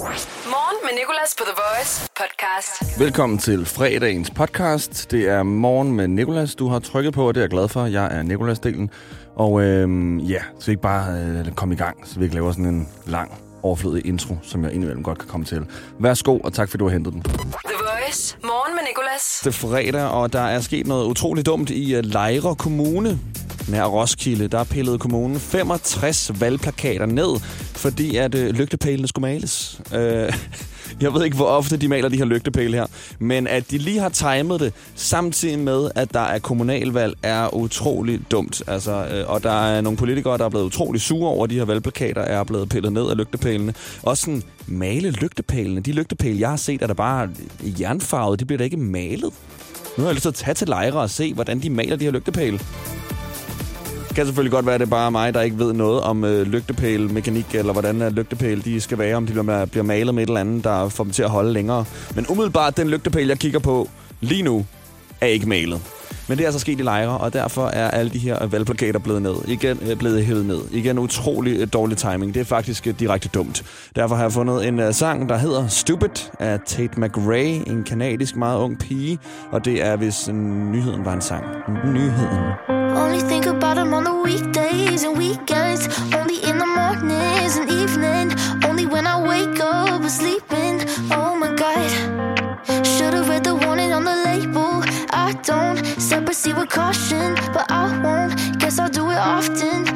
Morgen med Nicolas på The Voice podcast. Velkommen til fredagens podcast. Det er morgen med Nikolas, du har trykket på, og det er jeg glad for. Jeg er Nikolas-delen. Og øhm, ja, så vi ikke bare øh, komme i gang, så vi ikke laver sådan en lang, overflødig intro, som jeg indimellem godt kan komme til. Værsgo, og tak fordi du har hentet den. The Voice. Morgen med Nicolas. Det er fredag, og der er sket noget utroligt dumt i uh, Lejre Kommune. Nær Roskilde, der pillede kommunen 65 valgplakater ned, fordi at øh, lygtepælene skulle males. Øh, jeg ved ikke, hvor ofte de maler de her lygtepæle her, men at de lige har timet det, samtidig med, at der er kommunalvalg, er utroligt dumt. Altså, øh, og der er nogle politikere, der er blevet utrolig sure over, at de her valgplakater er blevet pillet ned af lygtepælene. Også sådan male lygtepælene. De lygtepæle, jeg har set, er der bare jernfarvet. De bliver da ikke malet. Nu har jeg lyst til at tage til lejre og se, hvordan de maler de her lygtepæle. Kan selvfølgelig godt være, at det er bare mig, der ikke ved noget om øh, lygtepæle-mekanik, eller hvordan øh, lygtepæle de skal være, om de bliver, bliver malet med et eller andet, der får dem til at holde længere. Men umiddelbart, den lygtepæle, jeg kigger på lige nu, er ikke malet. Men det er altså sket i lejre, og derfor er alle de her valgplakater blevet ned. Igen øh, blevet hævet ned. Igen utrolig øh, dårlig timing. Det er faktisk øh, direkte dumt. Derfor har jeg fundet en sang, der hedder Stupid af Tate McRae, en kanadisk meget ung pige. Og det er, hvis nyheden var en sang. Nyheden. Only think about them on the weekdays and weekends. Only in the mornings and evening. Only when I wake up or sleeping. Don't step proceed with caution, but I won't. Guess I'll do it often.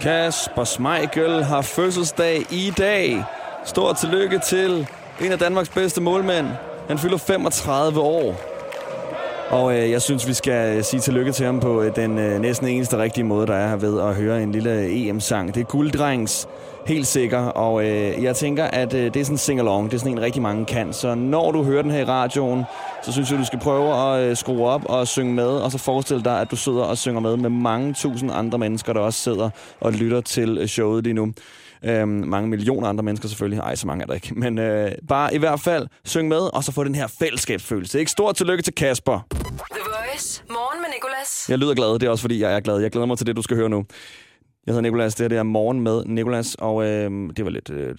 Kasper Schmeichel har fødselsdag i dag. Stort tillykke til en af Danmarks bedste målmænd. Han fylder 35 år. Og øh, jeg synes, vi skal øh, sige tillykke til ham på øh, den øh, næsten eneste rigtige måde, der er her ved at høre en lille øh, EM-sang. Det er gulddrengs, helt sikker. Og øh, jeg tænker, at øh, det er sådan en sing-along. Det er sådan en, rigtig mange kan. Så når du hører den her i radioen, så synes jeg, du skal prøve at øh, skrue op og synge med. Og så forestil dig, at du sidder og synger med med mange tusind andre mennesker, der også sidder og lytter til øh, showet lige nu. Øhm, mange millioner andre mennesker selvfølgelig. Ej, så mange er der ikke. Men øh, bare i hvert fald syng med, og så få den her fællesskabsfølelse. Ikke stort tillykke til Kasper. The Morgen med Nicolas. Jeg lyder glad, det er også fordi, jeg er glad. Jeg glæder mig til det, du skal høre nu. Jeg hedder Nikolas, det er det er morgen med Nikolas, og øh, det var lidt øh,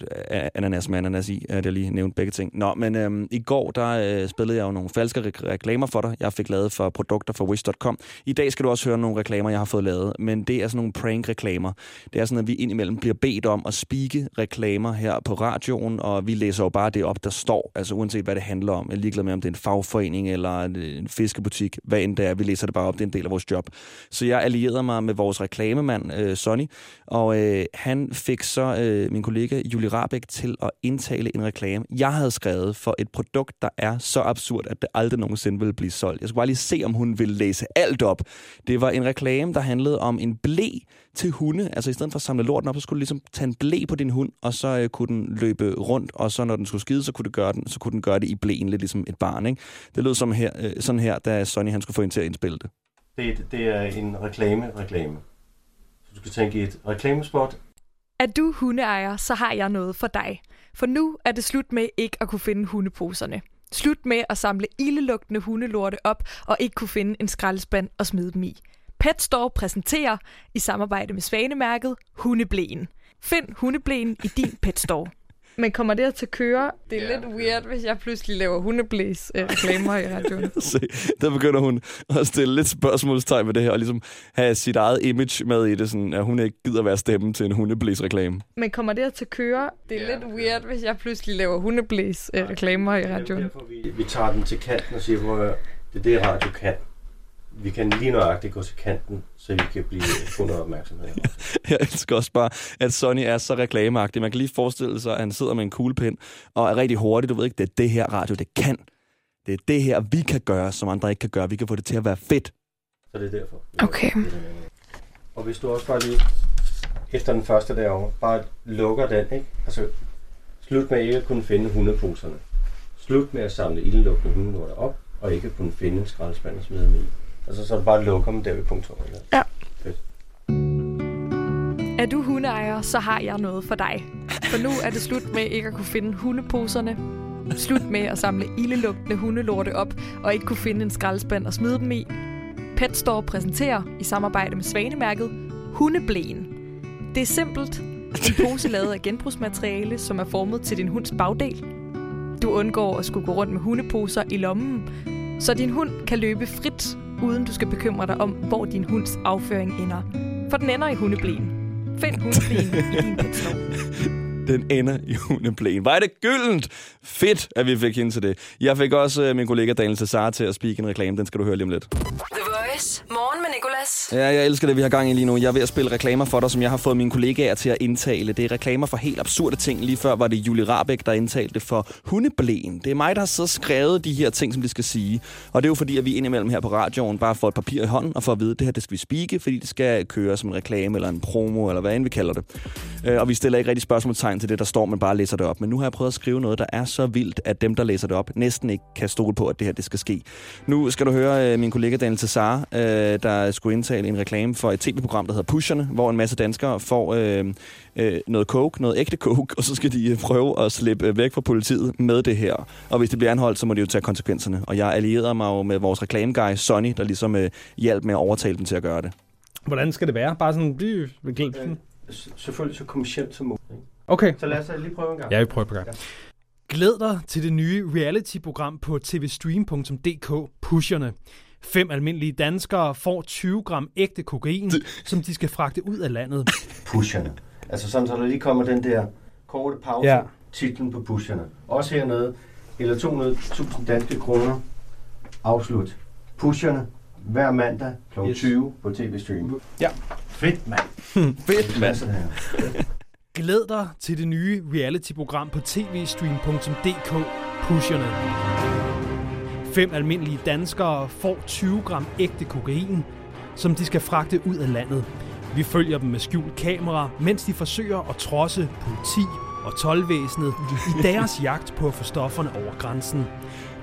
ananas med ananas i, at jeg lige nævnte begge ting. Nå, men øh, i går, der øh, spillede jeg jo nogle falske re- reklamer for dig. Jeg fik lavet for produkter for Wish.com. I dag skal du også høre nogle reklamer, jeg har fået lavet, men det er sådan nogle prank-reklamer. Det er sådan, at vi indimellem bliver bedt om at spike reklamer her på radioen, og vi læser jo bare det op, der står, altså uanset hvad det handler om. Jeg er ligeglad med, om det er en fagforening eller en, en fiskebutik, hvad end det er. Vi læser det bare op, det er en del af vores job. Så jeg allierede mig med vores reklamemand, øh, Sonny, og øh, han fik så øh, min kollega Julie Rabeck til at indtale en reklame, jeg havde skrevet for et produkt, der er så absurd, at det aldrig nogensinde ville blive solgt. Jeg skulle bare lige se, om hun ville læse alt op. Det var en reklame, der handlede om en blæ til hunde. Altså i stedet for at samle lorten op, så skulle du ligesom tage en blæ på din hund, og så øh, kunne den løbe rundt, og så når den skulle skide, så kunne, det gøre den, så kunne den gøre det i blæen, lidt ligesom et barn. Ikke? Det lød som her, øh, sådan her, da Sonny han skulle få hende til at indspille det. Det, det er en reklame-reklame. Så du skal tænke i et reklamespot. Er du hundeejer, så har jeg noget for dig. For nu er det slut med ikke at kunne finde hundeposerne. Slut med at samle ildelugtende hundelorte op og ikke kunne finde en skraldespand og smide dem i. Pet Store præsenterer i samarbejde med Svanemærket Hundeblæen. Find hundeblæen i din Pet Store. Men kommer det til at køre? Det er ja, lidt weird, hvis jeg pludselig laver hundeblæs øh, reklamer i radioen. Se, der begynder hun at stille lidt spørgsmålstegn med det her, og ligesom have sit eget image med i det, sådan, at hun ikke gider være stemme til en hundeblæs-reklame. Men kommer det til at køre? Det er ja, lidt weird, hvis jeg pludselig laver hundeblæs øh, reklamer i radioen. Derfor vi, vi tager den til kanten og siger, hvor det er det, radio kan. Vi kan lige nøjagtigt gå til kanten, så vi kan blive få noget opmærksomhed. Jeg elsker også bare, at Sonny er så reklameagtig. Man kan lige forestille sig, at han sidder med en kuglepen og er rigtig hurtig. Du ved ikke, det er det her radio, det kan. Det er det her, vi kan gøre, som andre ikke kan gøre. Vi kan få det til at være fedt. Så det er derfor. Okay. Og hvis du også bare lige, efter den første derovre, bare lukker den, ikke? Altså, slut med ikke at kunne finde hundeposerne. Slut med at samle ildelugtende hundelorter op, og ikke at kunne finde en skraldespand og smide dem i. Altså, så er det bare lukker dem der ved punktum. Ikke? Ja. Fedt. Er du hundeejer, så har jeg noget for dig. For nu er det slut med ikke at kunne finde hundeposerne. Slut med at samle ildelugtende hundelorte op og ikke kunne finde en skraldespand og smide dem i. Pet Store præsenterer i samarbejde med Svanemærket Hundeblæen. Det er simpelt. En pose lavet af genbrugsmateriale, som er formet til din hunds bagdel. Du undgår at skulle gå rundt med hundeposer i lommen, så din hund kan løbe frit, uden du skal bekymre dig om, hvor din hunds afføring ender. For den ender i hundeblæen. Find hundeblæen i din Pet Store. Den ender i hundeblæen. Var det gyldent? Fedt, at vi fik hende til det. Jeg fik også øh, min kollega Daniel Cesar til at speak en reklame. Den skal du høre lige om lidt. The Voice. Morgen Nicolas. Ja, jeg elsker det, vi har gang i lige nu. Jeg er ved at spille reklamer for dig, som jeg har fået mine kollegaer til at indtale. Det er reklamer for helt absurde ting. Lige før var det Julie Rabeck, der indtalte for hundeblæen. Det er mig, der har så skrevet de her ting, som de skal sige. Og det er jo fordi, at vi indimellem her på radioen bare får et papir i hånden og får at vide, at det her det skal vi spike, fordi det skal køre som en reklame eller en promo, eller hvad end vi kalder det. Øh, og vi stiller ikke rigtig spørgsmålstegn til det, der står, men bare læser det op. Men nu har jeg prøvet at skrive noget, der er så vildt, at dem, der læser det op, næsten ikke kan stole på, at det her det skal ske. Nu skal du høre øh, min kollega Daniel Cesar, øh, der der skulle indtale en reklame for et tv-program, der hedder Pusherne, hvor en masse danskere får øh, øh, noget coke, noget ægte coke, og så skal de øh, prøve at slippe øh, væk fra politiet med det her. Og hvis det bliver anholdt, så må de jo tage konsekvenserne. Og jeg allierede mig jo med vores reklameguy, Sonny, der ligesom øh, hjalp med at overtale dem til at gøre det. Hvordan skal det være? Bare sådan, bliv ved glemt. Øh, selvfølgelig så kommercielt som muligt. Okay. Så lad os øh, lige prøve en gang. Ja, vi prøver på gang. Glæd dig til det nye reality-program på tvstream.dk, Pusherne. Fem almindelige danskere får 20 gram ægte kokain, som de skal fragte ud af landet. pusherne. Altså sådan, så der lige kommer den der korte pause, Ja. titlen på pusherne. Også hernede, eller 200.000 danske kroner, afslut. Pusherne, hver mandag kl. Yes. Yes. 20 på TV-stream. Ja. Fedt, mand. Fedt, her. Glæd dig til det nye reality-program på tvstream.dk, Pusherne. Fem almindelige danskere får 20 gram ægte kokain, som de skal fragte ud af landet. Vi følger dem med skjult kamera, mens de forsøger at trodse politi og tolvvæsenet i deres jagt på at få stofferne over grænsen.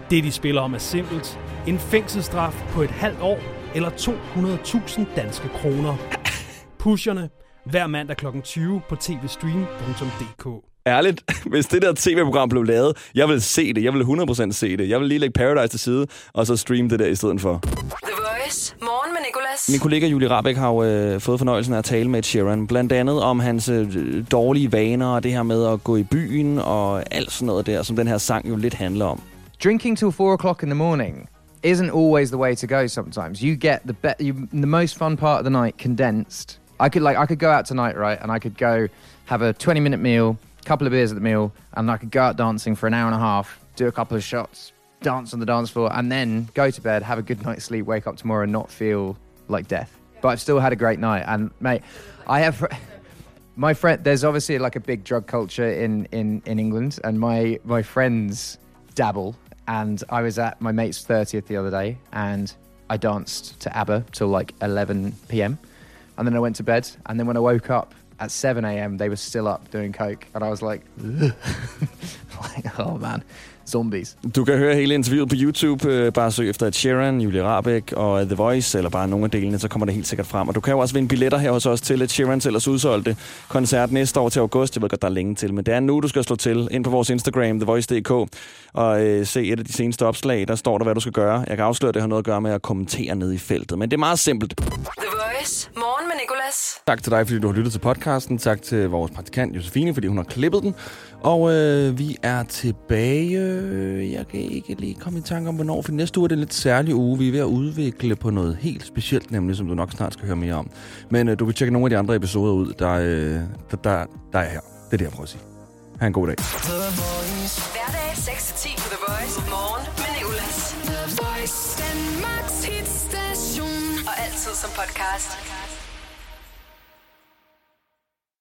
Det, de spiller om, er simpelt. En fængselsstraf på et halvt år eller 200.000 danske kroner. Pusherne hver mandag kl. 20 på tvstream.dk. Ærligt, hvis det der tv-program blev lavet, jeg vil se det. Jeg vil 100% se det. Jeg vil lige lægge Paradise til side, og så streame det der i stedet for. The Voice. Morgen med Nicolas. Min kollega Julie Rabeck har jo øh, fået fornøjelsen af at tale med Ed Sheeran. Blandt andet om hans øh, dårlige vaner og det her med at gå i byen og alt sådan noget der, som den her sang jo lidt handler om. drinking till four o'clock in the morning isn't always the way to go sometimes you get the be- you, the most fun part of the night condensed i could like i could go out tonight right and i could go have a 20 minute meal couple of beers at the meal and i could go out dancing for an hour and a half do a couple of shots dance on the dance floor and then go to bed have a good night's sleep wake up tomorrow and not feel like death. But i've still had a great night and mate i have my friend there's obviously like a big drug culture in in in england and my my friends dabble and i was at my mate's 30th the other day and i danced to abba till like 11 p.m and then i went to bed and then when i woke up at 7 a.m they were still up doing coke and i was like, like oh man zombies Du kan høre hele interviewet på YouTube. Øh, bare søg efter et Sheeran, Julie Rabeck og The Voice, eller bare nogle af delene, så kommer det helt sikkert frem. Og du kan jo også vinde billetter her hos os til et Sheerans ellers udsolgte koncert næste år til august. Jeg ved godt, der er længe til, men det er nu, du skal slå til ind på vores Instagram, TheVoice.dk, og øh, se et af de seneste opslag. Der står der, hvad du skal gøre. Jeg kan afsløre, at det har noget at gøre med at kommentere ned i feltet, men det er meget simpelt. Voice. Morgen med Nicolas. Tak til dig, fordi du har lyttet til podcasten. Tak til vores praktikant Josefine, fordi hun har klippet den. Og øh, vi er tilbage. Jeg kan ikke lige komme i tanke om, hvornår. For næste uge er det en lidt særlig uge. Vi er ved at udvikle på noget helt specielt, nemlig som du nok snart skal høre mere om. Men øh, du kan tjekke nogle af de andre episoder ud, der, øh, der, der, der er her. Det er det, jeg prøver at sige. Ha' en god dag. Hverdag 6-10 på The Voice. Morgen med Nicolas. The Voice, Danmarks hitstation altid som podcast.